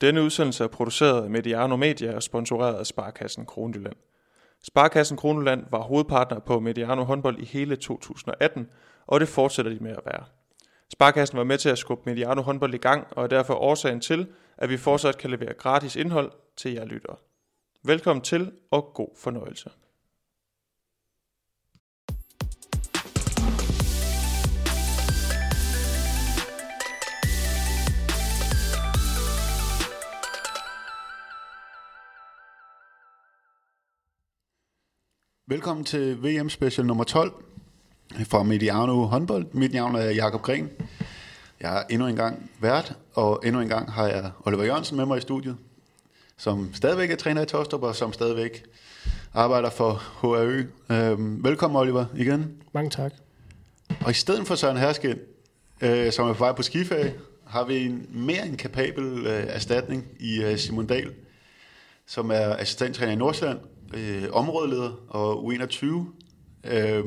Denne udsendelse er produceret af Mediano Media og sponsoreret af Sparkassen Kronjylland. Sparkassen Kronjylland var hovedpartner på Mediano håndbold i hele 2018, og det fortsætter de med at være. Sparkassen var med til at skubbe Mediano håndbold i gang, og er derfor årsagen til, at vi fortsat kan levere gratis indhold til jer lyttere. Velkommen til, og god fornøjelse. Velkommen til VM Special nummer 12 fra Mediano håndbold. Mit navn er Jakob Gren. Jeg er endnu en gang vært, og endnu en gang har jeg Oliver Jørgensen med mig i studiet, som stadigvæk er træner i Tostrup, og som stadigvæk arbejder for HRØ. Øhm, velkommen Oliver igen. Mange tak. Og i stedet for Søren Hersken, øh, som er på vej på skiferie, har vi en mere end kapabel øh, erstatning i øh, Simon Dahl, som er assistenttræner i Nordsjælland, øh, områdeleder og U21 øh,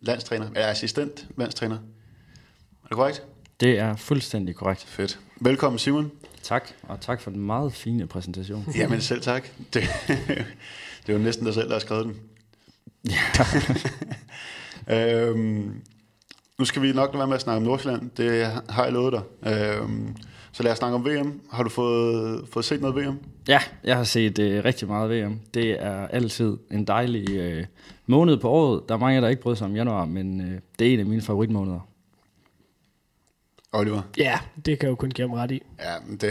landstræner, eller assistent landstræner. Er det korrekt? Det er fuldstændig korrekt. Fedt. Velkommen Simon. Tak, og tak for den meget fine præsentation. Jamen selv tak. Det, det er jo næsten dig selv, der har skrevet den. Ja. øhm, nu skal vi nok være med at snakke om Nordsjælland. Det har jeg lovet dig. Øhm, så lad os snakke om VM. Har du fået, fået set noget VM? ja, jeg har set uh, rigtig meget VM. Det er altid en dejlig uh, måned på året. Der er mange, der ikke bryder sig om januar, men uh, det er en af mine favoritmåneder. Oliver? Ja, det kan jeg jo kun give ham ret i. Ja, men det,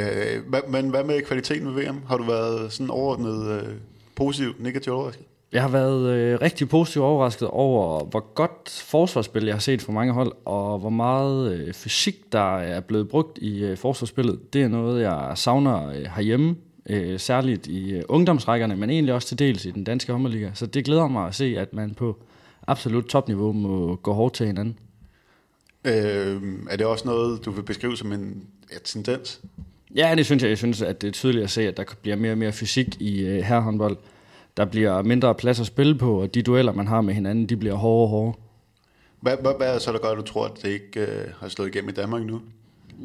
hva- men hvad med kvaliteten ved VM? Har du været sådan overordnet øh, positiv, negativ overrasket? Jeg har været øh, rigtig positivt overrasket over, hvor godt forsvarsspil jeg har set fra mange hold, og hvor meget øh, fysik, der er blevet brugt i øh, forsvarsspillet. Det er noget, jeg savner øh, herhjemme, øh, særligt i øh, ungdomsrækkerne, men egentlig også til dels i den danske håndboldliga. Så det glæder mig at se, at man på absolut topniveau må gå hårdt til hinanden. Øh, er det også noget, du vil beskrive som en ja, tendens? Ja, det synes jeg. Jeg synes, at det er tydeligt at se, at der bliver mere og mere fysik i øh, herrehåndbold. Der bliver mindre plads at spille på, og de dueller, man har med hinanden, de bliver hårdere og hårdere. Hvad, hvad, hvad er så, der gør, at du tror, at det ikke øh, har slået igennem i Danmark nu?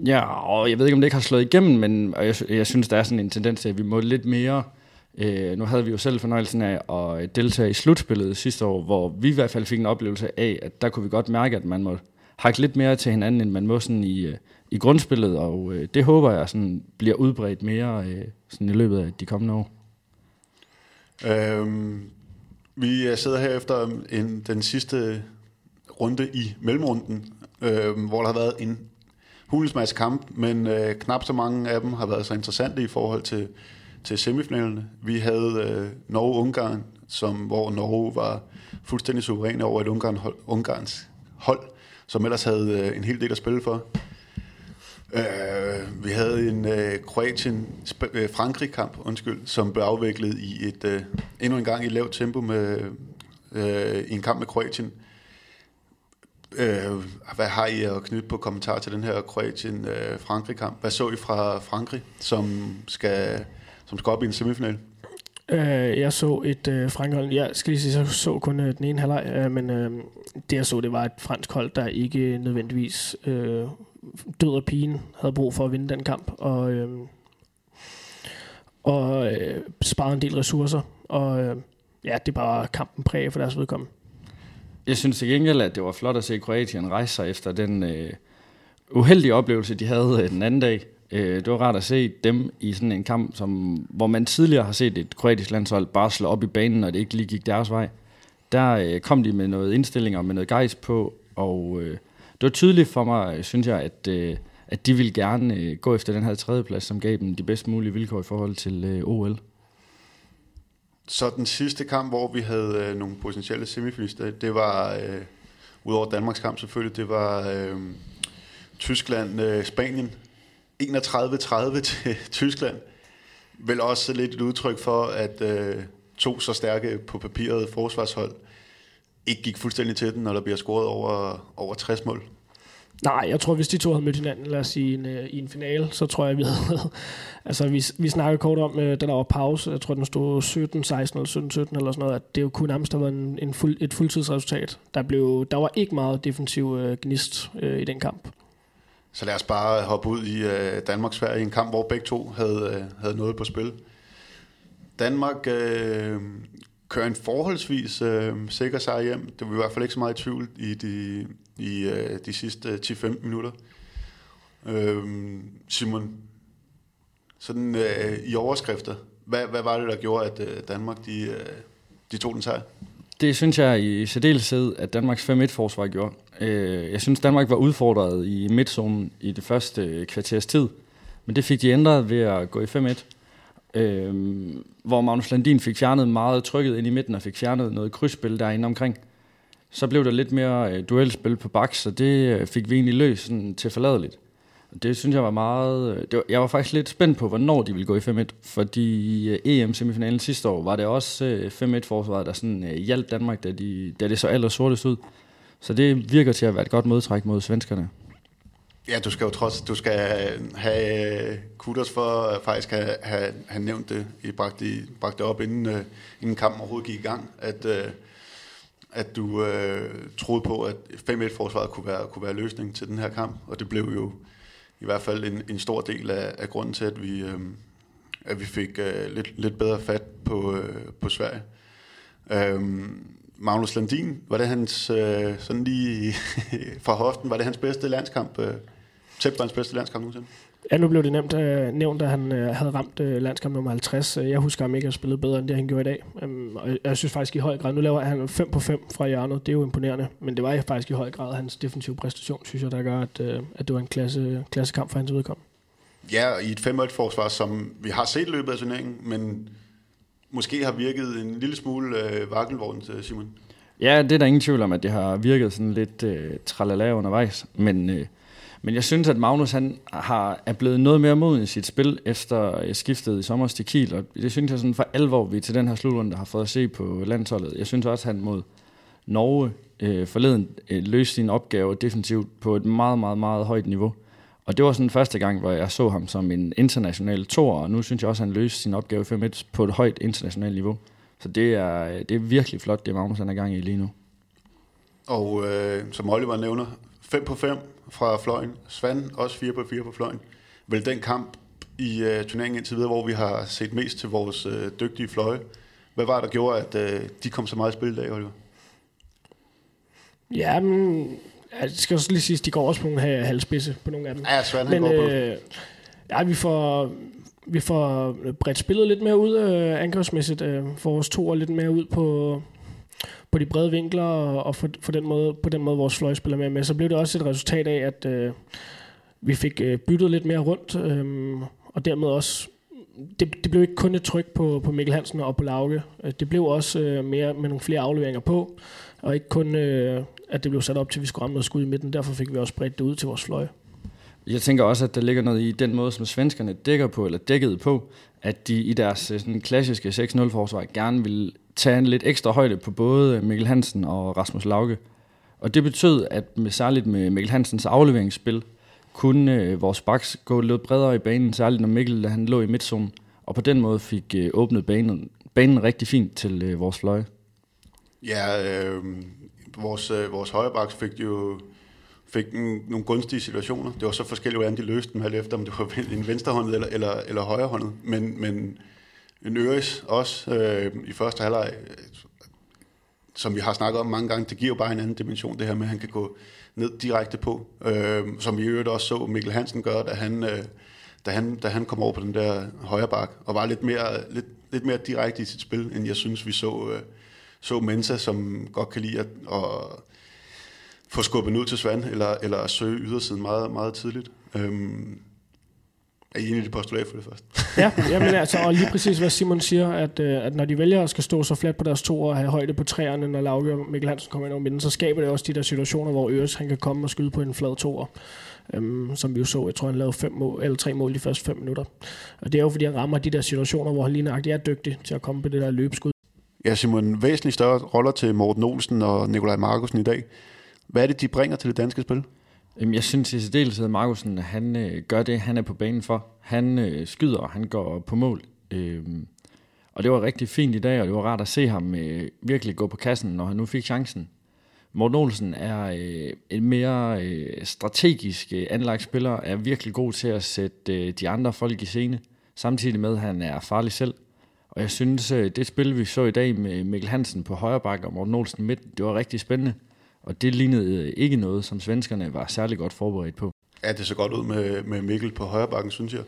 Ja, og jeg ved ikke, om det ikke har slået igennem, men jeg, jeg synes, der er sådan en tendens til, at vi må lidt mere... Øh, nu havde vi jo selv fornøjelsen af at deltage i slutspillet sidste år, hvor vi i hvert fald fik en oplevelse af, at der kunne vi godt mærke, at man må hakke lidt mere til hinanden, end man må sådan i, øh, i grundspillet, og øh, det håber jeg sådan bliver udbredt mere øh, sådan i løbet af de kommende år. Øhm, vi øh, sidder her efter en, den sidste runde i mellemrunden, øhm, hvor der har været en hulens masse kamp, men øh, knap så mange af dem har været så interessante i forhold til, til semifinalerne. Vi havde øh, Norge-Ungarn, som, hvor Norge var fuldstændig suveræne over et Ungarn, hold, Ungarns hold, som ellers havde øh, en hel del at spille for. Øh, vi havde en øh, Kroatien-Frankrig-kamp, øh, undskyld, som blev afviklet i et øh, endnu en gang i lavt tempo med øh, i en kamp med Kroatien. Øh, hvad har I at knytte på kommentar til den her Kroatien-Frankrig-kamp? Øh, hvad så I fra Frankrig, som skal, som skal op i en semifinal? Øh, jeg så et øh, frankhold. Jeg skal lige sige, jeg så kun øh, den ene halvleg, øh, men øh, det jeg så, det var et fransk hold, der ikke nødvendigvis øh, død og pigen havde brug for at vinde den kamp, og, øh, og øh, sparede en del ressourcer, og øh, ja, det var kampen præg for deres vedkommende. Jeg synes til gengæld, at det var flot at se Kroatien rejse sig efter den øh, uheldige oplevelse, de havde øh, den anden dag. Øh, det var rart at se dem i sådan en kamp, som, hvor man tidligere har set et kroatisk landshold bare slå op i banen, og det ikke lige gik deres vej. Der øh, kom de med noget indstilling og med noget gejst på, og øh, det var tydeligt for mig, synes jeg, at, øh, at de ville gerne øh, gå efter den her tredjeplads, som gav dem de bedst mulige vilkår i forhold til øh, OL. Så den sidste kamp, hvor vi havde øh, nogle potentielle semifinalister, det var, øh, udover Danmarks kamp selvfølgelig, det var øh, Tyskland-Spanien. Øh, 31-30 til Tyskland. Vel også lidt et udtryk for, at øh, to så stærke på papiret forsvarshold ikke gik fuldstændig til den, når der bliver scoret over, over 60 mål. Nej, jeg tror, hvis de to havde mødt hinanden, lad os sige, en, øh, i en finale, så tror jeg, vi havde... altså, vi, vi snakkede kort om, øh, da der var pause, jeg tror, den stod 17, 16 eller 17, 17 eller sådan noget, at det jo kunne nærmest have været en, en fuld, et fuldtidsresultat. Der, blev, der var ikke meget defensiv øh, gnist øh, i den kamp. Så lad os bare hoppe ud i øh, Danmark-Sverige i en kamp, hvor begge to havde, øh, havde noget på spil. Danmark øh, kører en forholdsvis øh, sikker sejr hjem. Det var i hvert fald ikke så meget i tvivl i de, i, øh, de sidste øh, 10-15 minutter. Øh, Simon, sådan øh, i overskrifter, hvad, hvad var det, der gjorde, at øh, Danmark de, øh, de tog den sejr? Det synes jeg i særdeleshed, at Danmarks 5-1-forsvar gjorde. Øh, jeg synes, Danmark var udfordret i midtzonen i det første øh, kvarters tid, men det fik de ændret ved at gå i 5-1. Øh, hvor Magnus Landin fik fjernet meget trykket ind i midten og fik fjernet noget krydsspil derinde omkring. Så blev der lidt mere øh, duelspil på baks, så det øh, fik vi egentlig løst sådan, til forladeligt. Det synes jeg var meget... Øh, det var, jeg var faktisk lidt spændt på, hvornår de ville gå i 5-1, fordi øh, EM-semifinalen sidste år var det også øh, 5-1-forsvaret, der sådan hjalp Danmark, da, de, da det så allersortest ud. Så det virker til at være et godt modtræk mod svenskerne. Ja, du skal jo trods, du skal have øh, kudos for øh, faktisk have, have, have nævnt det, I bragte, I bragte det op, inden, øh, inden kampen overhovedet gik i gang, at, at du uh, troede på, at 5-1-forsvaret kunne være, kunne være løsningen til den her kamp, og det blev jo i hvert fald en, en stor del af, af grunden til, at vi, uh, at vi fik uh, lidt, lidt bedre fat på, uh, på Sverige. Uh, Magnus Landin, var det hans, øh, sådan lige fra hoften, var det hans bedste landskamp, øh, hans bedste landskamp nogensinde? Ja, nu blev det nemt øh, nævnt, at han øh, havde ramt øh, landskamp nummer 50. Jeg husker ham ikke at spille bedre, end det han gjorde i dag. Um, og jeg synes faktisk i høj grad, nu laver han 5 på 5 fra hjørnet, det er jo imponerende, men det var faktisk i høj grad hans defensive præstation, synes jeg, der gør, at, øh, at det var en klasse, klassekamp for hans vedkommende. Ja, i et 5 forsvar som vi har set løbet af turneringen, men måske har virket en lille smule øh, vakkelvogn til øh, Simon. Ja, det er der ingen tvivl om, at det har virket sådan lidt øh, tralala undervejs. Men, øh, men jeg synes, at Magnus han har, er blevet noget mere moden i sit spil, efter øh, skiftet i sommer til Kiel. Og det synes jeg sådan for alvor, vi til den her slutrunde har fået at se på landsholdet. Jeg synes også, at han mod Norge øh, forleden øh, løste sin opgave defensivt på et meget, meget, meget højt niveau. Og det var sådan første gang, hvor jeg så ham som en international tor, og nu synes jeg også, at han løste sin opgave 5-1 på et højt internationalt niveau. Så det er, det er virkelig flot, det Magnus er i gang i lige nu. Og øh, som Oliver nævner, 5 på 5 fra fløjen. Svand også 4 på 4 på fløjen. Vel den kamp i øh, turneringen indtil videre, hvor vi har set mest til vores øh, dygtige fløje. Hvad var det, der gjorde, at øh, de kom så meget i spil i dag, Oliver? Ja, men ja, det skal også lige sige, at de går også på nogle halvspidse på nogle af dem. Ja, Svend, Men, øh, Ja, vi får, vi får bredt spillet lidt mere ud øh, angrebsmæssigt. Øh, får vores to lidt mere ud på, på de brede vinkler, og, og for, for den måde, på den måde vores fløj spiller med. med. Så blev det også et resultat af, at øh, vi fik øh, byttet lidt mere rundt, øh, og dermed også det, det blev ikke kun et tryk på, på Mikkel Hansen og på Lauke. Øh, det blev også øh, mere med nogle flere afleveringer på, og ikke kun, øh, at det blev sat op til, at vi skulle ramme noget skud i midten. Derfor fik vi også bredt det ud til vores fløj. Jeg tænker også, at der ligger noget i den måde, som svenskerne dækker på, eller dækkede på, at de i deres øh, sådan, klassiske 6-0-forsvar gerne vil tage en lidt ekstra højde på både Mikkel Hansen og Rasmus Lauke. Og det betød, at med, særligt med Mikkel Hansens afleveringsspil, kunne øh, vores baks gå lidt bredere i banen, særligt når Mikkel han lå i midtzonen, og på den måde fik øh, åbnet banen, banen rigtig fint til øh, vores fløje. Ja, øh, vores, øh, vores højrebaks fik jo fik en, nogle gunstige situationer. Det var så forskelligt, hvordan de løste dem, alt efter om det var en venstrehåndet eller, eller, eller højrehåndet. Men, men en Øres også øh, i første halvleg, øh, som vi har snakket om mange gange, det giver jo bare en anden dimension, det her med, at han kan gå ned direkte på. Øh, som vi i øvrigt også så Mikkel Hansen gøre, da han, øh, da han, da han kom over på den der højre bak, og var lidt mere, lidt, lidt mere direkte i sit spil, end jeg synes, vi så, øh, så Mensa, som godt kan lide at, at få skubbet ud til Svand, eller, eller søge ydersiden meget, meget tidligt. Øhm, er I enige i det postulat for det første? ja, jamen altså, og lige præcis hvad Simon siger, at, øh, at når de vælger at skal stå så fladt på deres to og have højde på træerne, når Lauke og Mikkel Hansen kommer ind over midten, så skaber det også de der situationer, hvor Øres han kan komme og skyde på en flad toer. Øhm, som vi jo så, jeg tror han lavede fem mål, eller tre mål de første fem minutter. Og det er jo fordi han rammer de der situationer, hvor han lige nøjagtigt er dygtig til at komme på det der løbeskud. Ja, Simon, væsentligt større roller til Morten Olsen og Nikolaj Markusen i dag. Hvad er det, de bringer til det danske spil? Jeg synes i særdeleshed, at Markusen han, øh, gør det, han er på banen for. Han øh, skyder, og han går på mål. Øh, og det var rigtig fint i dag, og det var rart at se ham øh, virkelig gå på kassen, når han nu fik chancen. Morten Olsen er øh, en mere øh, strategisk øh, anlagt spiller, er virkelig god til at sætte øh, de andre folk i scene, samtidig med, at han er farlig selv. Og jeg synes, øh, det spil, vi så i dag med Mikkel Hansen på højre bakke og Morten Olsen midt, det var rigtig spændende. Og det lignede øh, ikke noget, som svenskerne var særlig godt forberedt på. Ja, det så godt ud med, med Mikkel på højre bakken, synes jeg.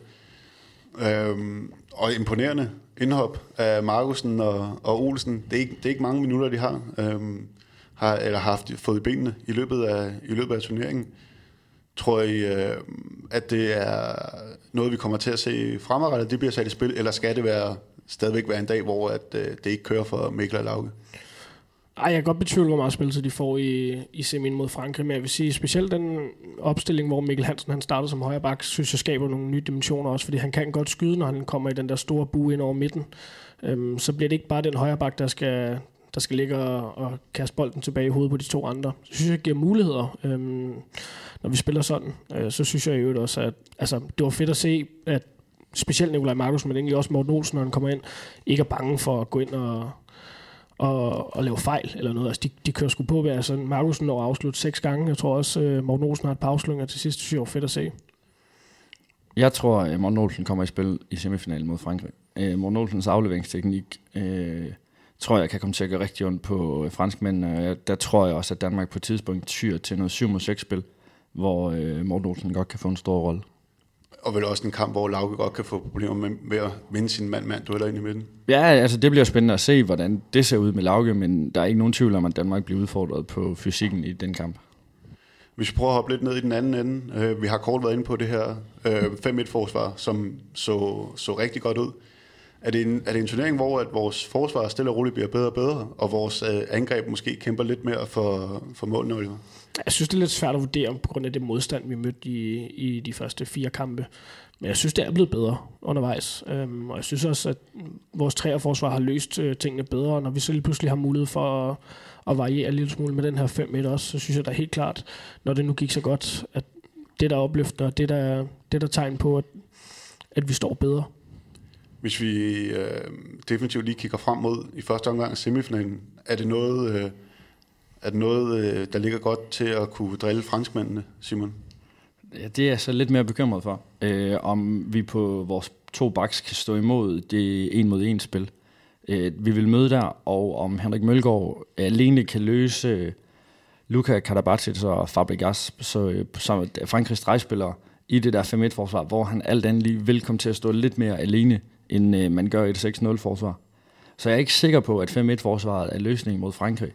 Øhm, og imponerende indhop af Markusen og, og Olsen. Det er, ikke, det er ikke mange minutter, de har, øhm, har eller har haft fået i benene i løbet af, i løbet af turneringen. Tror I, øh, at det er noget, vi kommer til at se fremadrettet, det bliver sat i spil, eller skal det være stadigvæk være en dag, hvor at, øh, det ikke kører for Mikkel og Lauke? Ej, jeg kan godt betvivle, hvor meget spilletid de får i, i semien mod Frankrig, men jeg vil sige, specielt den opstilling, hvor Mikkel Hansen han startede som højre bak, synes jeg skaber nogle nye dimensioner også, fordi han kan godt skyde, når han kommer i den der store bue ind over midten. Øhm, så bliver det ikke bare den højre bak, der skal, der skal ligge og, og kaste bolden tilbage i hovedet på de to andre. Så synes jeg, giver muligheder, øhm, når vi spiller sådan. Øh, så synes jeg i øvrigt også, at altså, det var fedt at se, at specielt Nikolaj Markus, men egentlig også Morten Olsen, når han kommer ind, ikke er bange for at gå ind og, og, og lave fejl eller noget. Altså, de, de kører sgu på ved, altså Markusen når at afslutte seks gange. Jeg tror også, uh, Morten Olsen har et par afslutninger til sidst. Det synes jeg var fedt at se. Jeg tror, at Morten Olsen kommer i spil i semifinalen mod Frankrig. Uh, Morten Olsens afleveringsteknik uh, tror jeg kan komme til at gøre rigtig ondt på franskmændene. Uh, der tror jeg også, at Danmark på et tidspunkt tyr til noget 7-6-spil, hvor uh, Morten Olsen godt kan få en stor rolle. Og vel også en kamp, hvor Lauke godt kan få problemer med, med at vinde sin mand-mand dueller ind i midten. Ja, altså det bliver spændende at se, hvordan det ser ud med Lauke, men der er ikke nogen tvivl om, at Danmark bliver udfordret på fysikken i den kamp. Hvis vi prøver at hoppe lidt ned i den anden ende. Øh, vi har kort været inde på det her øh, 5-1-forsvar, som så, så rigtig godt ud. Er det, en, er det en turnering, hvor at vores forsvar stille og roligt bliver bedre og bedre, og vores øh, angreb måske kæmper lidt mere for, for målene, Oliver? Jeg synes, det er lidt svært at vurdere på grund af det modstand, vi mødte i, i de første fire kampe. Men jeg synes, det er blevet bedre undervejs. Øhm, og jeg synes også, at vores træerforsvar har løst øh, tingene bedre. Og når vi så lige pludselig har mulighed for at, at variere en lille smule med den her 5-1 også, så synes jeg da helt klart, når det nu gik så godt, at det der opløfter, det der, det der tegn på, at, at vi står bedre. Hvis vi øh, definitivt lige kigger frem mod i første omgang semifinalen, er det noget, øh, er det noget øh, der ligger godt til at kunne drille franskmændene, Simon? Ja, det er jeg så lidt mere bekymret for. Øh, om vi på vores to baks kan stå imod det en mod en spil. Øh, vi vil møde der, og om Henrik Mølgaard alene kan løse øh, Luka Karabatic og Fabregas, så, øh, som Frankrigs stregspillere, i det der 5-1-forsvar, hvor han alt andet lige vil komme til at stå lidt mere alene, end øh, man gør i et 6-0-forsvar. Så jeg er ikke sikker på, at 5-1-forsvaret er løsningen mod Frankrig.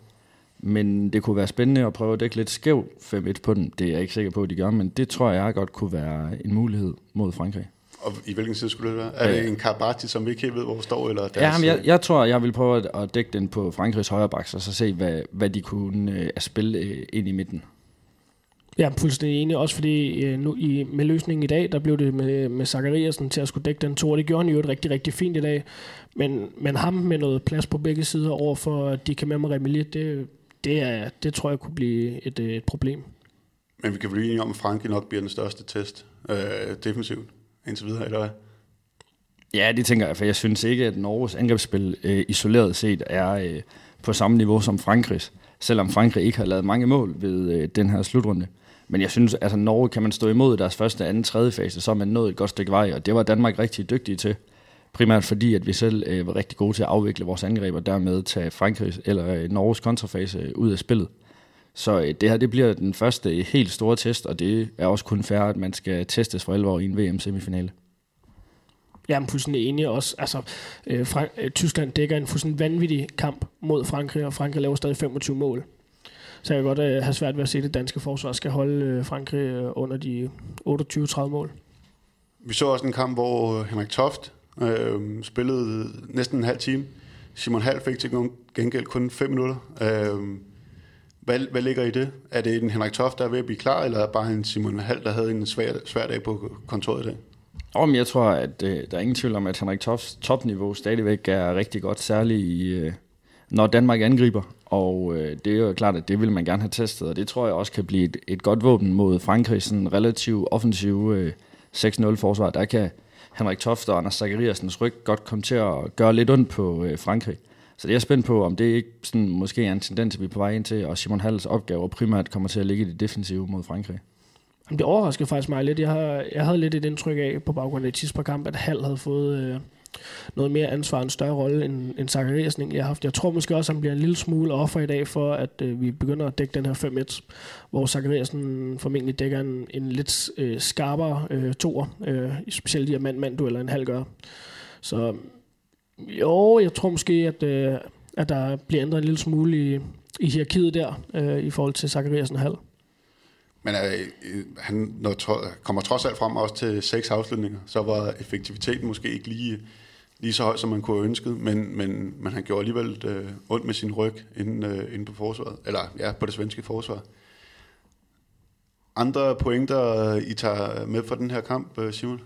Men det kunne være spændende at prøve at dække lidt skæv 5-1 på den. Det er jeg ikke sikker på, at de gør, men det tror jeg godt kunne være en mulighed mod Frankrig. Og i hvilken side skulle det være? Er det en Karbati, som vi ikke helt ved, hvor står? Eller deres, ja, men jeg, jeg tror, jeg vil prøve at, at dække den på Frankrigs højre baks, og så se, hvad, hvad de kunne uh, spille uh, ind i midten. Jeg er fuldstændig enig, også fordi øh, nu i, med løsningen i dag, der blev det med, med Zachariasen til at skulle dække den to, og det gjorde han jo et rigtig, rigtig fint i dag. Men, men ham med noget plads på begge sider over for de kan med mig Remilier, det, det, er, det tror jeg kunne blive et, et problem. Men vi kan blive enige om, at Frankrig nok bliver den største test øh, defensivt indtil videre, eller hvad? Ja, det tænker jeg, for jeg synes ikke, at Norges angrebsspil øh, isoleret set er øh, på samme niveau som Frankrigs, selvom Frankrig ikke har lavet mange mål ved øh, den her slutrunde. Men jeg synes, at altså, Norge kan man stå imod deres første, anden, tredje fase, så er man nået et godt stykke vej, og det var Danmark rigtig dygtige til. Primært fordi, at vi selv øh, var rigtig gode til at afvikle vores angreb, og dermed tage Frankrig eller øh, Norges kontrafase ud af spillet. Så øh, det her det bliver den første helt store test, og det er også kun fair, at man skal testes for alvor i en VM-semifinale. Jeg er fuldstændig enig også. Altså, øh, Frank- øh, Tyskland dækker en fuldstændig vanvittig kamp mod Frankrig, og Frankrig laver stadig 25 mål. Så jeg kan godt øh, have svært ved at se, at det danske forsvar skal holde øh, Frankrig øh, under de 28-30 mål. Vi så også en kamp, hvor Henrik Toft øh, spillede næsten en halv time. Simon Hall fik til gengæld kun 5 minutter. Øh, hvad, hvad ligger i det? Er det en Henrik Toft, der er ved at blive klar, eller er det bare en Simon Hall, der havde en svær, svær dag på kontoret i dag? Om jeg tror, at øh, der er ingen tvivl om, at Henrik Tofts topniveau stadigvæk er rigtig godt, særligt i, øh, når Danmark angriber. Og øh, det er jo klart, at det vil man gerne have testet, og det tror jeg også kan blive et, et godt våben mod Frankrig, sådan relativt offensiv øh, 6-0 forsvar. Der kan Henrik Toft og Anders Zachariasens ryg godt komme til at gøre lidt ondt på øh, Frankrig. Så det er jeg spændt på, om det ikke sådan, måske er en tendens, vi er på vej ind til, og Simon Halls opgave primært kommer til at ligge i det defensive mod Frankrig. Jamen, det overraskede faktisk mig lidt. Jeg, har, jeg havde lidt et indtryk af, på baggrund af et sidste par kamp, at Hall havde fået øh, noget mere ansvar, en større rolle, end, end Zachariasen egentlig har haft. Jeg tror måske også, at han bliver en lille smule offer i dag for, at øh, vi begynder at dække den her 5-1, hvor Zachariasen formentlig dækker en, en lidt øh, skarpere øh, toer, øh, specielt i her mand-mand-dueller, en halv gør. Så jo, jeg tror måske, at, øh, at der bliver ændret en lille smule i, i hierarkiet der, øh, i forhold til Zachariasen halv. Men øh, øh, han når, tro, kommer trods alt frem også til seks afslutninger, så var effektiviteten måske ikke lige, lige så høj, som man kunne have ønsket, men, men, men han gjorde alligevel øh, ondt med sin ryg inde, øh, inde på forsvaret, eller ja, på det svenske forsvar. Andre pointer, I tager med for den her kamp, øh, Simon?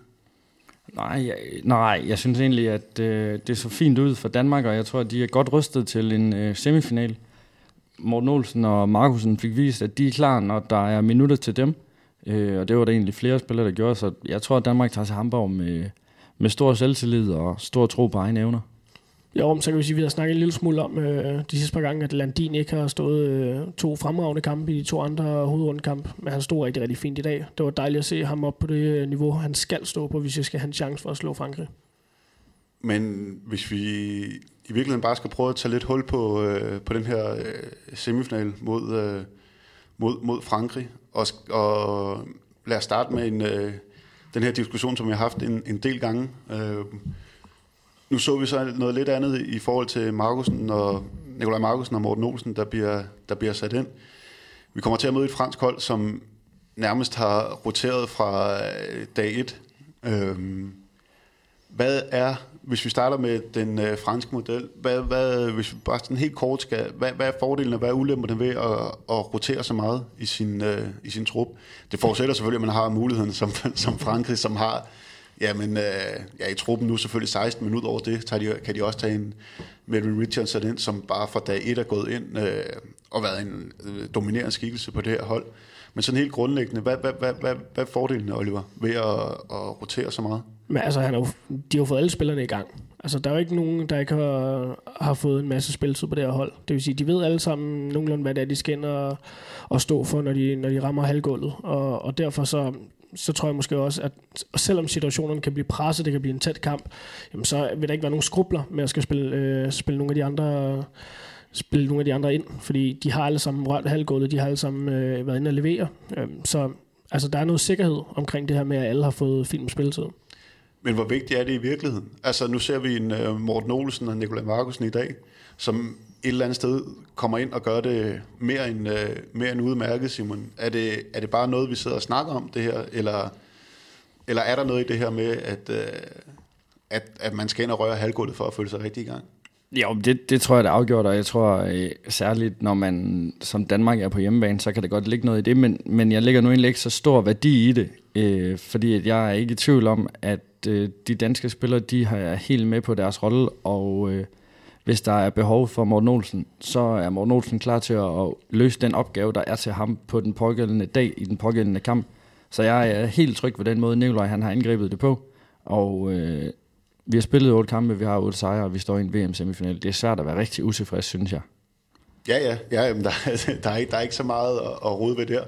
Nej, jeg, nej, jeg synes egentlig, at øh, det så fint ud for Danmark, og jeg tror, at de er godt rystet til en øh, semifinal. Morten Olsen og Markusen fik vist, at de er klar, når der er minutter til dem. Øh, og det var der egentlig flere spillere, der gjorde, så jeg tror, at Danmark tager til Hamburg med, med stor selvtillid og stor tro på egne evner. Jo, så kan vi sige, at vi har snakket en lille smule om øh, de sidste par gange, at Landin ikke har stået øh, to fremragende kampe i de to andre hovedrundekamp, men han stod rigtig, rigtig fint i dag. Det var dejligt at se ham op på det niveau, han skal stå på, hvis vi skal have en chance for at slå Frankrig. Men hvis vi i virkeligheden bare skal prøve at tage lidt hul på, øh, på den her øh, semifinal mod, øh, mod, mod Frankrig, og, og lad os starte med en, øh, den her diskussion, som vi har haft en, en del gange. Øh, nu så vi så noget lidt andet i forhold til Markusen og Nikolaj Markusen og Morten Olsen, der bliver, der bliver sat ind. Vi kommer til at møde et fransk hold, som nærmest har roteret fra øh, dag 1. Øh, hvad er, hvis vi starter med den øh, franske model, hvad, hvad, hvis vi bare sådan helt kort skal, hvad, hvad er fordelen og hvad er ulemperne ved at, at rotere så meget i sin, øh, i sin trup? Det forudsætter selvfølgelig, at man har muligheden som, som Frankrig, som har Jamen, øh, ja, i truppen nu selvfølgelig 16 minutter over det, tager de, kan de også tage en Melvin Richardson ind, som bare fra dag 1 er gået ind øh, og været en øh, dominerende skikkelse på det her hold. Men sådan helt grundlæggende, hvad, hvad, hvad, hvad, hvad er fordelen, Oliver, ved at, at rotere så meget? Men altså, han har jo, de har jo fået alle spillerne i gang. Altså, der er jo ikke nogen, der ikke har, har fået en masse spilletid på det her hold. Det vil sige, de ved alle sammen nogenlunde, hvad det er, de skal ind og, og stå for, når de, når de rammer halvgulvet. Og, og derfor så, så tror jeg måske også, at selvom situationen kan blive presset, det kan blive en tæt kamp, jamen så vil der ikke være nogen skrubler med at skal spille, øh, spille nogle af de andre spille nogle af de andre ind, fordi de har alle sammen rørt halvgulvet, de har alle sammen øh, været inde og levere. Øh, så altså, der er noget sikkerhed omkring det her med, at alle har fået film spilletid. Men hvor vigtigt er det i virkeligheden? Altså nu ser vi en uh, Morten Olsen og Nikolaj Markusen i dag, som et eller andet sted kommer ind og gør det mere end, uh, mere end udmærket, Simon. Er det, er det bare noget, vi sidder og snakker om det her, eller, eller er der noget i det her med, at, uh, at, at man skal ind og røre halvgulvet for at føle sig rigtig i gang? Ja, det, det tror jeg, det er afgjort, og jeg tror særligt, når man som Danmark er på hjemmebane, så kan det godt ligge noget i det, men, men jeg lægger nu egentlig ikke så stor værdi i det, øh, fordi at jeg er ikke i tvivl om, at øh, de danske spillere, de har helt med på deres rolle, og øh, hvis der er behov for Morten Olsen, så er Morten Olsen klar til at, at løse den opgave, der er til ham på den pågældende dag i den pågældende kamp. Så jeg er helt tryg ved den måde, Nikolaj han har angrebet det på, og øh, vi har spillet otte kampe, vi har otte sejre, og vi står i en VM-semifinal. Det er svært at være rigtig utilfreds, synes jeg. Ja, ja, ja jamen, der, der, er, der er ikke så meget at, at rode ved der.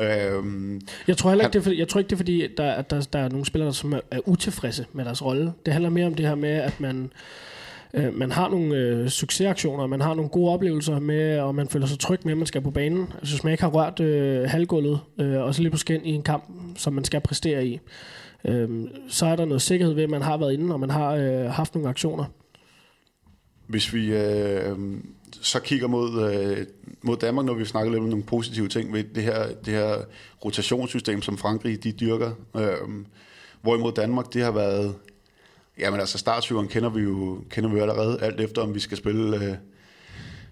Øhm, jeg tror heller ikke, det er, fordi, jeg tror ikke, det er fordi, der, der, der er nogle spillere, som er, er utilfredse med deres rolle. Det handler mere om det her med, at man, øh, man har nogle øh, succesaktioner, man har nogle gode oplevelser med, og man føler sig tryg med, at man skal på banen. Altså, hvis man ikke har rørt øh, halvgulvet, øh, og så lige på skin i en kamp, som man skal præstere i, øh, så er der noget sikkerhed ved, at man har været inde, og man har øh, haft nogle aktioner. Hvis vi øh, så kigger mod, øh, mod Danmark, når vi snakker lidt om nogle positive ting ved det her, det her rotationssystem, som Frankrig de dyrker. Øh, hvorimod Danmark, det har været... Jamen altså, startsyveren kender vi jo kender vi allerede, alt efter om vi skal spille... Øh,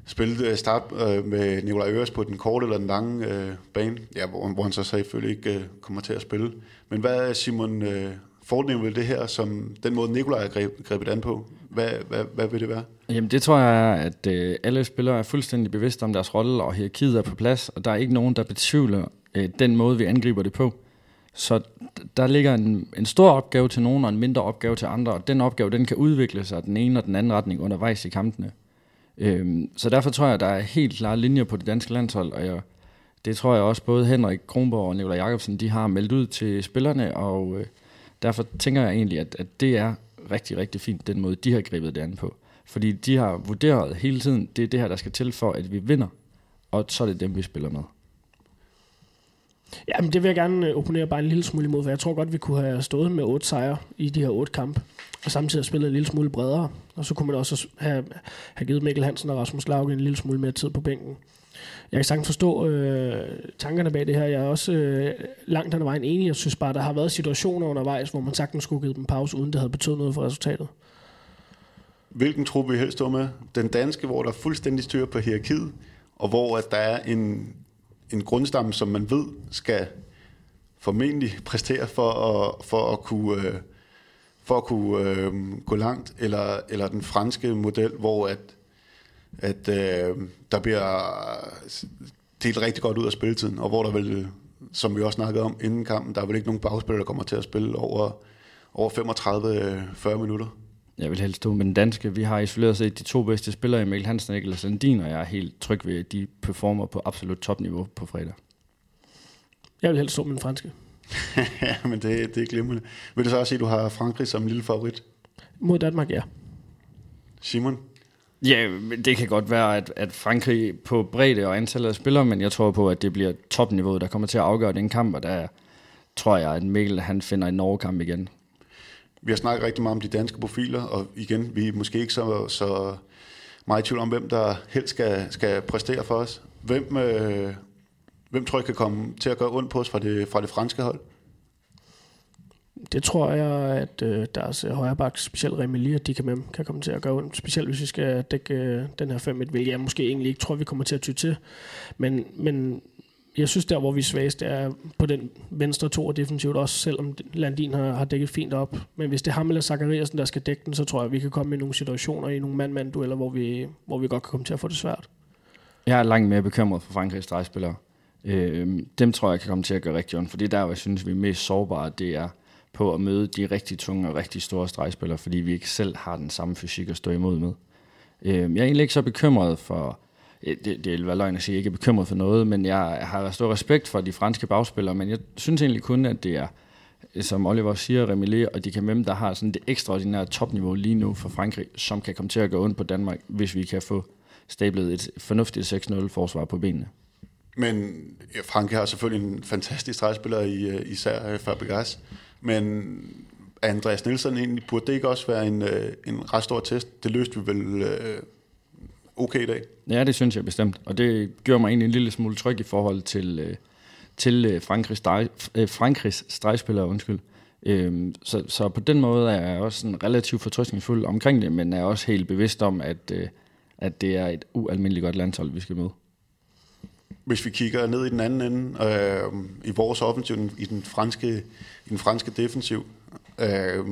spille øh, start øh, med Nikolaj Øres på den korte eller den lange øh, bane, ja, hvor, hvor han så selvfølgelig ikke øh, kommer til at spille. Men hvad er Simon øh, fordelen ved det her, som den måde Nikolaj har greb, grebet an på? Hvad, hvad, hvad vil det være? Jamen det tror jeg at øh, alle spillere er fuldstændig bevidste om deres rolle, og hierarkiet er på plads, og der er ikke nogen, der betvivler øh, den måde, vi angriber det på. Så der ligger en, en stor opgave til nogen, og en mindre opgave til andre, og den opgave, den kan udvikle sig den ene og den anden retning undervejs i kampene. Øhm, så derfor tror jeg, at der er helt klare linjer på det danske landshold, og jeg, det tror jeg også både Henrik Kronborg og Nikolaj Jacobsen, de har meldt ud til spillerne, og øh, derfor tænker jeg egentlig, at, at det er rigtig, rigtig fint, den måde, de har grebet det an på. Fordi de har vurderet hele tiden, det er det her, der skal til for, at vi vinder, og så er det dem, vi spiller med. Ja, men det vil jeg gerne øh, opponere bare en lille smule imod, for jeg tror godt, vi kunne have stået med otte sejre i de her otte kampe, og samtidig have spillet en lille smule bredere. Og så kunne man også have, have givet Mikkel Hansen og Rasmus Lauke en lille smule mere tid på bænken. Jeg kan sagtens forstå øh, tankerne bag det her. Jeg er også øh, langt hen ad vejen enig. Jeg synes bare, der har været situationer undervejs, hvor man sagtens skulle give dem pause, uden det havde betydet noget for resultatet. Hvilken trup vil helst stå med? Den danske, hvor der er fuldstændig styr på hierarkiet, og hvor at der er en, en grundstamme, som man ved skal formentlig præstere for at, for at kunne, øh, for at kunne øh, gå langt, eller, eller den franske model, hvor at, at øh, der bliver delt rigtig godt ud af spilletiden, og hvor der vil, som vi også snakkede om inden kampen, der er vel ikke nogen bagspiller, der kommer til at spille over, over 35-40 minutter. Jeg vil helst stå med den danske. Vi har isoleret set de to bedste spillere, Emil Hansen og Niklas Sandin, og jeg er helt tryg ved, at de performer på absolut topniveau på fredag. Jeg vil helst stå med den franske. ja, men det, det er glimrende. Vil du så også sige, at du har Frankrig som lille favorit? Mod Danmark, ja. Simon? Ja, det kan godt være, at, at Frankrig på bredde og antallet af spillere, men jeg tror på, at det bliver topniveauet, der kommer til at afgøre den kamp, og der tror jeg, at Mikkel han finder en Norge-kamp igen. Vi har snakket rigtig meget om de danske profiler, og igen, vi er måske ikke så, så meget i tvivl om, hvem der helst skal, skal præstere for os. Hvem, øh, hvem tror jeg kan komme til at gøre ondt på os fra det, fra det franske hold? Det tror jeg, at øh, deres øh, højreback, specielt Remelier, de kan, med, kan komme til at gøre ondt. Specielt hvis vi skal dække øh, den her 5-1, hvilket jeg måske egentlig ikke tror, vi kommer til at ty til. Men, men jeg synes, der hvor vi er svagest, er på den venstre to og defensivt også, selvom Landin har, har dækket fint op. Men hvis det er ham eller Zachariasen, der skal dække den, så tror jeg, at vi kan komme i nogle situationer, i nogle mand-mand-dueller, hvor vi, hvor vi godt kan komme til at få det svært. Jeg er langt mere bekymret for Frankrigs drejspillere. Øh, dem tror jeg kan komme til at gøre rigtig ondt, fordi der, hvor jeg synes, vi er mest sårbare, det er på at møde de rigtig tunge og rigtig store stregspillere, fordi vi ikke selv har den samme fysik at stå imod med. Øhm, jeg er egentlig ikke så bekymret for øh, det, det vil være løgn at sige, jeg ikke er bekymret for noget, men jeg har stor respekt for de franske bagspillere, men jeg synes egentlig kun, at det er, som Oliver siger, Remilé og de kan hvem, der har sådan det ekstraordinære topniveau lige nu for Frankrig, som kan komme til at gå ondt på Danmark, hvis vi kan få stablet et fornuftigt 6-0 forsvar på benene. Men ja, Frankrig har selvfølgelig en fantastisk stregspiller i øh, især øh, Fabregas, men Andreas Nielsen egentlig, burde det ikke også være en, øh, en ret stor test? Det løste vi vel øh, okay i dag. Ja, det synes jeg bestemt. Og det gør mig egentlig en lille smule tryg i forhold til, øh, til øh, Frankrigs, streg, øh, Frankrigs stregspillere. Undskyld. Øhm, så, så på den måde er jeg også sådan relativt fortrystningsfuld omkring det, men er også helt bevidst om, at, øh, at det er et ualmindeligt godt landshold, vi skal møde. Hvis vi kigger ned i den anden ende, øh, i vores offensiv, i den franske, i den franske defensiv, øh,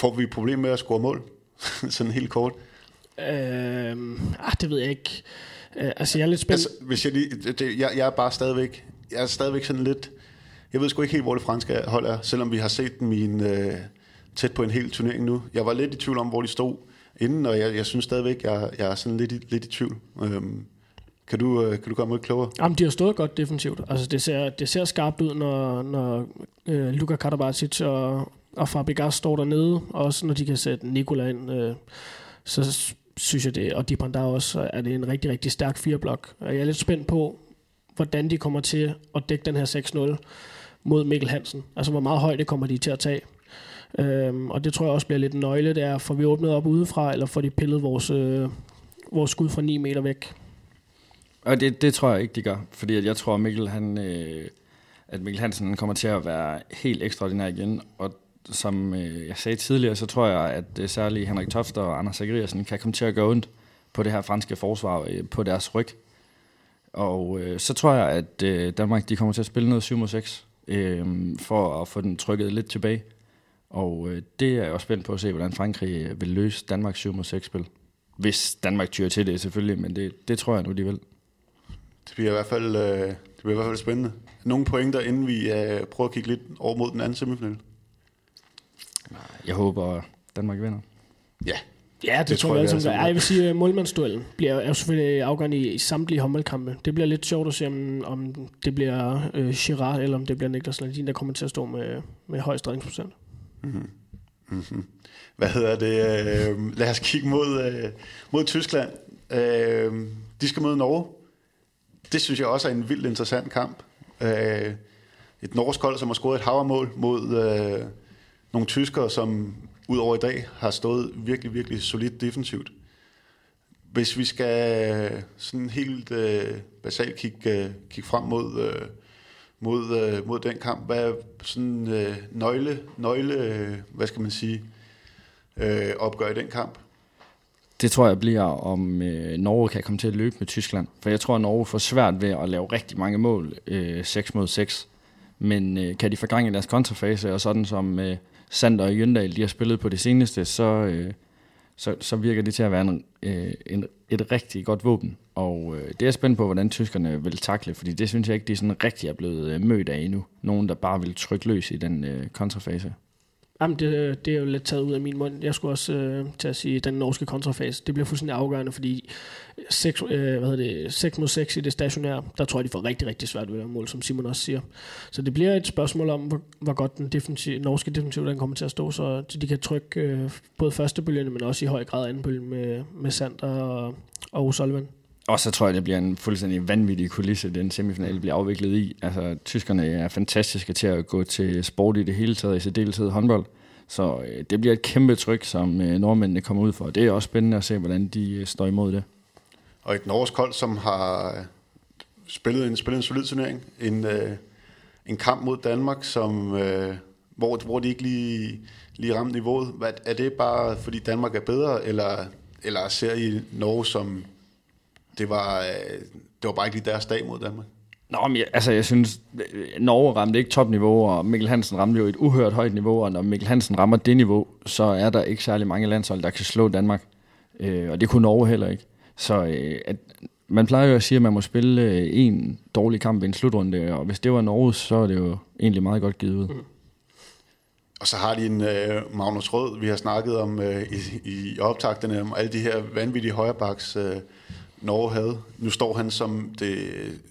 får vi problemer med at score mål? sådan helt kort. Øh, ah, det ved jeg ikke. Øh, altså, jeg er lidt spændt. Altså, hvis jeg, lige, det, jeg, jeg er bare stadigvæk, jeg er stadigvæk sådan lidt, jeg ved sgu ikke helt, hvor det franske hold er, selvom vi har set dem i en, øh, tæt på en hel turnering nu. Jeg var lidt i tvivl om, hvor de stod inden, og jeg, jeg synes stadigvæk, jeg, jeg er sådan lidt i, lidt i tvivl. Øhm, kan du, øh, kan du komme lidt klogere? Jamen, de har stået godt defensivt. Altså, det ser, det ser skarpt ud, når, når øh, Luka Karabatic og, og Fabregas står dernede. Også når de kan sætte Nikola ind. Øh, så synes jeg det, og de Brandar også, er det en rigtig, rigtig stærk fireblok. Og jeg er lidt spændt på, hvordan de kommer til at dække den her 6-0 mod Mikkel Hansen. Altså, hvor meget højt det kommer de til at tage. Øhm, og det tror jeg også bliver lidt en nøgle, det er, får vi åbnet op udefra, eller får de pillet vores, øh, vores skud fra 9 meter væk. Og det, det tror jeg ikke, de gør, fordi at jeg tror, at Mikkel, han, øh, at Mikkel Hansen kommer til at være helt ekstraordinær igen, og som øh, jeg sagde tidligere, så tror jeg, at øh, særligt Henrik Tofter og Anders Zachariasen kan komme til at gøre ondt på det her franske forsvar øh, på deres ryg. Og øh, så tror jeg, at øh, Danmark de kommer til at spille noget 7 mod 6 øh, for at få den trykket lidt tilbage. Og øh, det er jeg også spændt på at se, hvordan Frankrig øh, vil løse Danmarks 7 mod 6 spil. Hvis Danmark tyrer til det selvfølgelig, men det, det tror jeg nu, de vil. Det bliver i hvert fald, øh, det bliver i hvert fald spændende. Nogle pointer, inden vi øh, prøver at kigge lidt over mod den anden semifinal? Jeg håber, Danmark vinder. Ja, Ja, det, det tror jeg, jeg alle sammen. Jeg vil sige, at målmandsduellen bliver, er jo selvfølgelig afgørende i, i samtlige håndboldkampe. Det bliver lidt sjovt at se, om, om det bliver øh, Girard, eller om det bliver Niklas Landin, der kommer til at stå med, med højst redningsprocent. Mm-hmm. Mm-hmm. Hvad hedder det? Øh, lad os kigge mod, øh, mod Tyskland. Øh, de skal møde Norge. Det synes jeg også er en vildt interessant kamp. Øh, et norsk hold, som har scoret et havermål mod øh, nogle tyskere, som udover i dag har stået virkelig, virkelig solidt defensivt. Hvis vi skal øh, sådan helt øh, basalt kigge, øh, kigge frem mod, øh, mod, øh, mod den kamp, hvad er sådan øh, nøgle, nøgle øh, hvad skal man sige, øh, opgør i den kamp? Det tror jeg bliver, om øh, Norge kan komme til at løbe med Tyskland. For jeg tror, at Norge får svært ved at lave rigtig mange mål, øh, 6 mod 6. Men øh, kan de forgrænge deres kontrafase, og sådan som øh, Sander og Jøndal, de har spillet på det seneste, så, øh, så, så virker det til at være en, øh, en, et rigtig godt våben. Og øh, det er spændt på, hvordan tyskerne vil takle, fordi det synes jeg ikke, de sådan rigtig er blevet øh, mødt af endnu. Nogen, der bare vil trykke løs i den øh, kontrafase. Jamen, det, det er jo lidt taget ud af min mund. Jeg skulle også øh, til at sige, den norske kontrafase, det bliver fuldstændig afgørende, fordi øh, 6, øh, hvad hedder det, 6 mod 6 i det stationære, der tror jeg, de får rigtig, rigtig svært ved at mål, som Simon også siger. Så det bliver et spørgsmål om, hvor, hvor godt den defensiv, norske defensiv den kommer til at stå, så, de kan trykke øh, både første bølgerne, men også i høj grad anden bølge med, med Sander og, og O'Sullivan. Og så tror jeg, det bliver en fuldstændig vanvittig kulisse, den semifinale bliver afviklet i. Altså, tyskerne er fantastiske til at gå til sport i det hele taget, i særdeleshed håndbold. Så øh, det bliver et kæmpe tryk, som øh, nordmændene kommer ud for. Det er også spændende at se, hvordan de øh, står imod det. Og et norsk hold, som har øh, spillet en, spillet en solid turnering. En, øh, en kamp mod Danmark, som, øh, hvor, hvor de ikke lige, lige ramte niveauet. Hvad, er det bare, fordi Danmark er bedre, eller, eller ser I Norge som det var, øh, det var bare ikke lige deres dag mod Danmark. Nå, men jeg, altså jeg synes, Norge ramte ikke topniveau, og Mikkel Hansen ramte jo et uhørt højt niveau, og når Mikkel Hansen rammer det niveau, så er der ikke særlig mange landshold, der kan slå Danmark. Øh, og det kunne Norge heller ikke. Så øh, at, man plejer jo at sige, at man må spille øh, en dårlig kamp i en slutrunde, og hvis det var Norge, så er det jo egentlig meget godt givet ud. Mm. Og så har de en uh, Magnus Rød, vi har snakket om uh, i, i optagtene, om alle de her vanvittige højrebaks, uh, Norge havde. Nu står han som det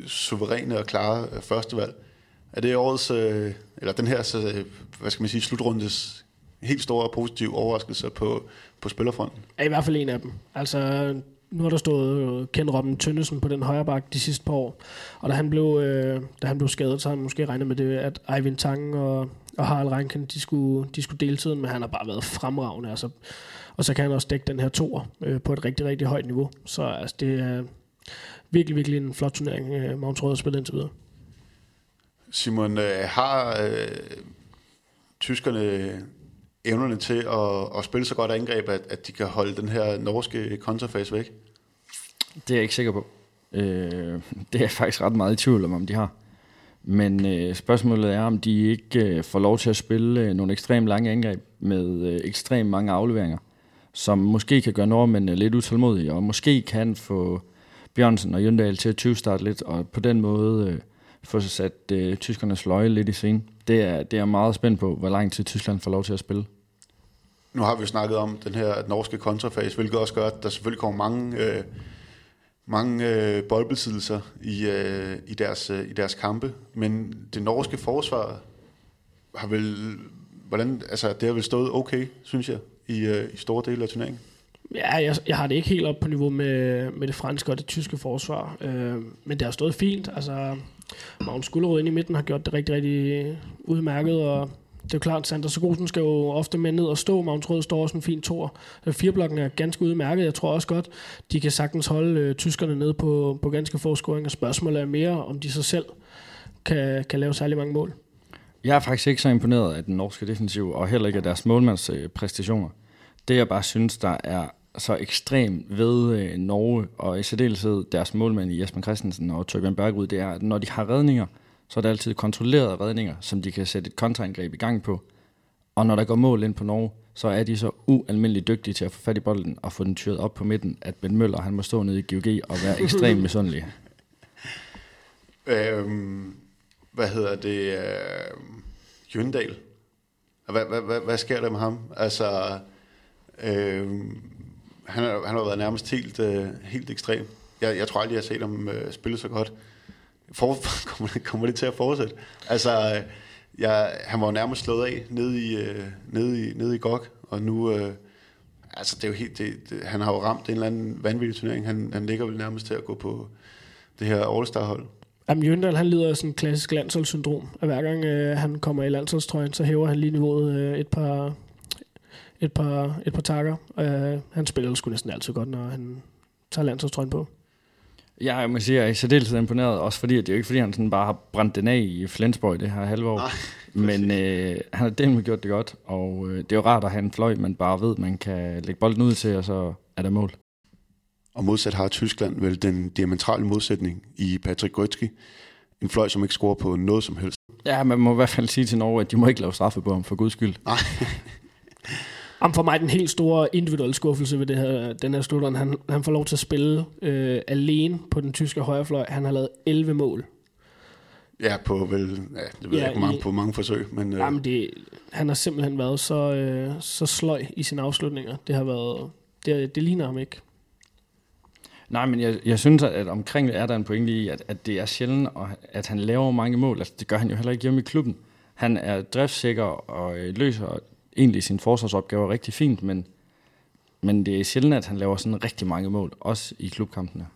suveræne og klare øh, førstevalg. Er det årets, øh, eller den her, øh, hvad skal man sige, slutrundes helt store positive overraskelse på, på spillerfronten? Er i hvert fald en af dem. Altså, nu har der stået Ken Robben Tønnesen på den højre bak de sidste par år, og da han blev, øh, da han blev skadet, så har han måske regnet med det, at Eivind Tang og, og Harald Reinken, de skulle, de skulle dele tiden, men han har bare været fremragende. Altså, og så kan han også dække den her toer øh, på et rigtig, rigtig højt niveau. Så altså, det er virkelig, virkelig en flot turnering, øh, Magnus Rød har spillet indtil videre. Simon, øh, har øh, tyskerne evnerne til at, at spille så godt angreb, at, at de kan holde den her norske kontrafase væk? Det er jeg ikke sikker på. Øh, det er jeg faktisk ret meget i tvivl om, om de har. Men øh, spørgsmålet er, om de ikke øh, får lov til at spille øh, nogle ekstremt lange angreb med øh, ekstremt mange afleveringer som måske kan gøre nordmændene lidt utålmodige, og måske kan få Bjørnsen og Jøndal til at 20 starte lidt, og på den måde øh, få sat øh, tyskernes løje lidt i scenen. Det er, det er meget spændt på, hvor lang tid Tyskland får lov til at spille. Nu har vi jo snakket om den her norske kontrafase, hvilket også gør, at der selvfølgelig kommer mange, øh, mange øh, boldbesiddelser i, øh, i, deres, øh, i deres kampe. Men det norske forsvar har vel, hvordan, altså, det har vel stået okay, synes jeg, i, øh, i store dele af turneringen? Ja, jeg, jeg har det ikke helt op på niveau med, med det franske og det tyske forsvar, øh, men det har stået fint. Altså, Magnus Gullerud inde i midten har gjort det rigtig, rigtig udmærket, og det er jo klart, at Sander Sogosen skal jo ofte med ned og stå. Magnus Rød står også en fin tor. Øh, fireblokken er ganske udmærket. Jeg tror også godt, de kan sagtens holde øh, tyskerne ned på, på ganske få scoringer. Spørgsmålet er mere, om de sig selv kan, kan lave særlig mange mål. Jeg er faktisk ikke så imponeret af den norske defensiv, og heller ikke af deres målmandspræstationer. Det jeg bare synes, der er så ekstremt ved øh, Norge, og i særdeleshed deres målmand Jesper Christensen og Tøbjørn Bergrud, det er, at når de har redninger, så er det altid kontrollerede redninger, som de kan sætte et kontraangreb i gang på. Og når der går mål ind på Norge, så er de så ualmindeligt dygtige til at få fat i bolden og få den tyret op på midten, at Ben Møller han må stå nede i GOG og være ekstremt misundelig. øhm, hvad hedder det, øh, Jøndal. Hvad, hvad, hvad, hvad sker der med ham? Altså, øh, han, har, han har været nærmest helt, øh, helt ekstrem. Jeg, jeg tror aldrig, jeg har set ham øh, spille så godt. For, kommer, det, kommer det til at fortsætte? Altså, øh, jeg, han var jo nærmest slået af nede i, øh, nede i, nede i GOG, og nu... Øh, altså, det er jo helt, det, det, han har jo ramt en eller anden vanvittig turnering. Han, han ligger vel nærmest til at gå på det her All-Star-hold. Jamen, Jøndal, han lider af sådan en klassisk landsholdssyndrom. At hver gang øh, han kommer i landsholdstrøjen, så hæver han lige niveauet øh, et par et par, et par takker. Øh, han spiller sgu næsten altid godt, når han tager landsholdstrøjen på. Ja, jeg må sige, at jeg er særdeles imponeret, også fordi, at det er jo ikke fordi, han sådan bare har brændt den af i Flensborg det her halve år. Nej, men øh, han har delt gjort det godt, og øh, det er jo rart at have en fløj, man bare ved, man kan lægge bolden ud til, og så er der mål. Og modsat har Tyskland vel den diametrale modsætning i Patrick Grøtski. En fløj, som ikke scorer på noget som helst. Ja, man må i hvert fald sige til Norge, at de må ikke lave straffe på ham, for guds skyld. Nej. Jamen for mig den helt store individuelle skuffelse ved det her, den her slutteren. Han, han får lov til at spille øh, alene på den tyske højrefløj. Han har lavet 11 mål. Ja, på vel, ja, det ved ja, jeg ikke, mange, i, på mange forsøg. Men, øh. jamen det, han har simpelthen været så, øh, så sløj i sine afslutninger. Det har været, det, det ligner ham ikke. Nej, men jeg, jeg synes, at omkring er der en pointe i, at, at det er sjældent, at han laver mange mål. Altså, det gør han jo heller ikke hjemme i klubben. Han er driftsikker og øh, løser egentlig sine forsvarsopgaver rigtig fint, men, men det er sjældent, at han laver sådan rigtig mange mål, også i klubkampene.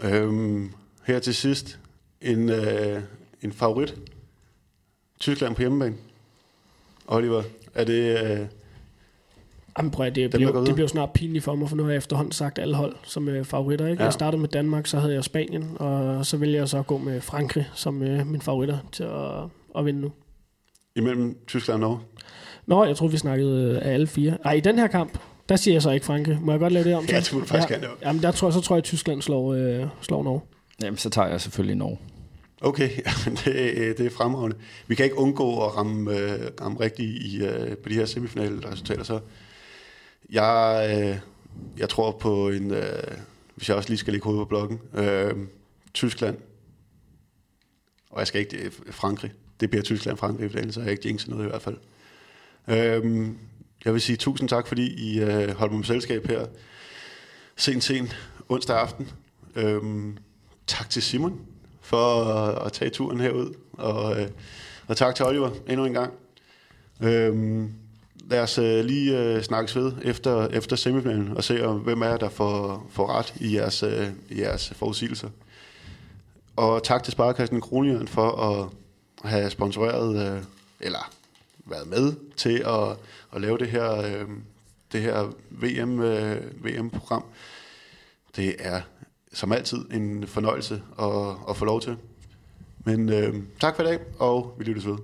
Øhm, her til sidst, en, øh, en favorit. Tyskland på hjemmebane. Oliver, er det... Øh, Jamen, prøv, det, bliver, det bliver snart pinligt for mig, for nu har jeg efterhånden sagt alle hold som øh, favoritter. Ikke? Ja. Jeg startede med Danmark, så havde jeg Spanien, og så vælger jeg så at gå med Frankrig som øh, min favoritter til at, at vinde nu. Imellem Tyskland og Norge? Nå, jeg tror vi snakkede øh, af alle fire. Ej, i den her kamp, der siger jeg så ikke Frankrig. Må jeg godt lave det om? Ja, det må du faktisk ja, gerne Jamen, der tror, så tror jeg, at Tyskland slår, øh, slår Norge. Jamen, så tager jeg selvfølgelig Norge. Okay, det, det er fremragende. Vi kan ikke undgå at ramme, øh, ramme rigtigt i, øh, på de her semifinale resultater. Så jeg, øh, jeg tror på en, øh, hvis jeg også lige skal lægge hovedet på blokken, øh, Tyskland, og jeg skal ikke, Frankrig. Det bliver Tyskland-Frankrig, for ellers har jeg ikke jinxet noget i hvert fald. Øh, jeg vil sige tusind tak, fordi I øh, holdt mig med selskab her sent, sent onsdag aften. Øh, tak til Simon for at, at tage turen herud, og, øh, og tak til Oliver endnu en gang. Øh, lad os øh, lige øh, snakkes ved efter, efter semifinalen og se, om, hvem er der får, får ret i jeres, øh, jeres forudsigelser. Og tak til Sparekassen Kronjørn for at have sponsoreret, øh, eller været med til at, at lave det her, øh, det her VM, øh, VM-program. Det er som altid en fornøjelse at, at få lov til. Men øh, tak for i dag, og vi lyttes ved.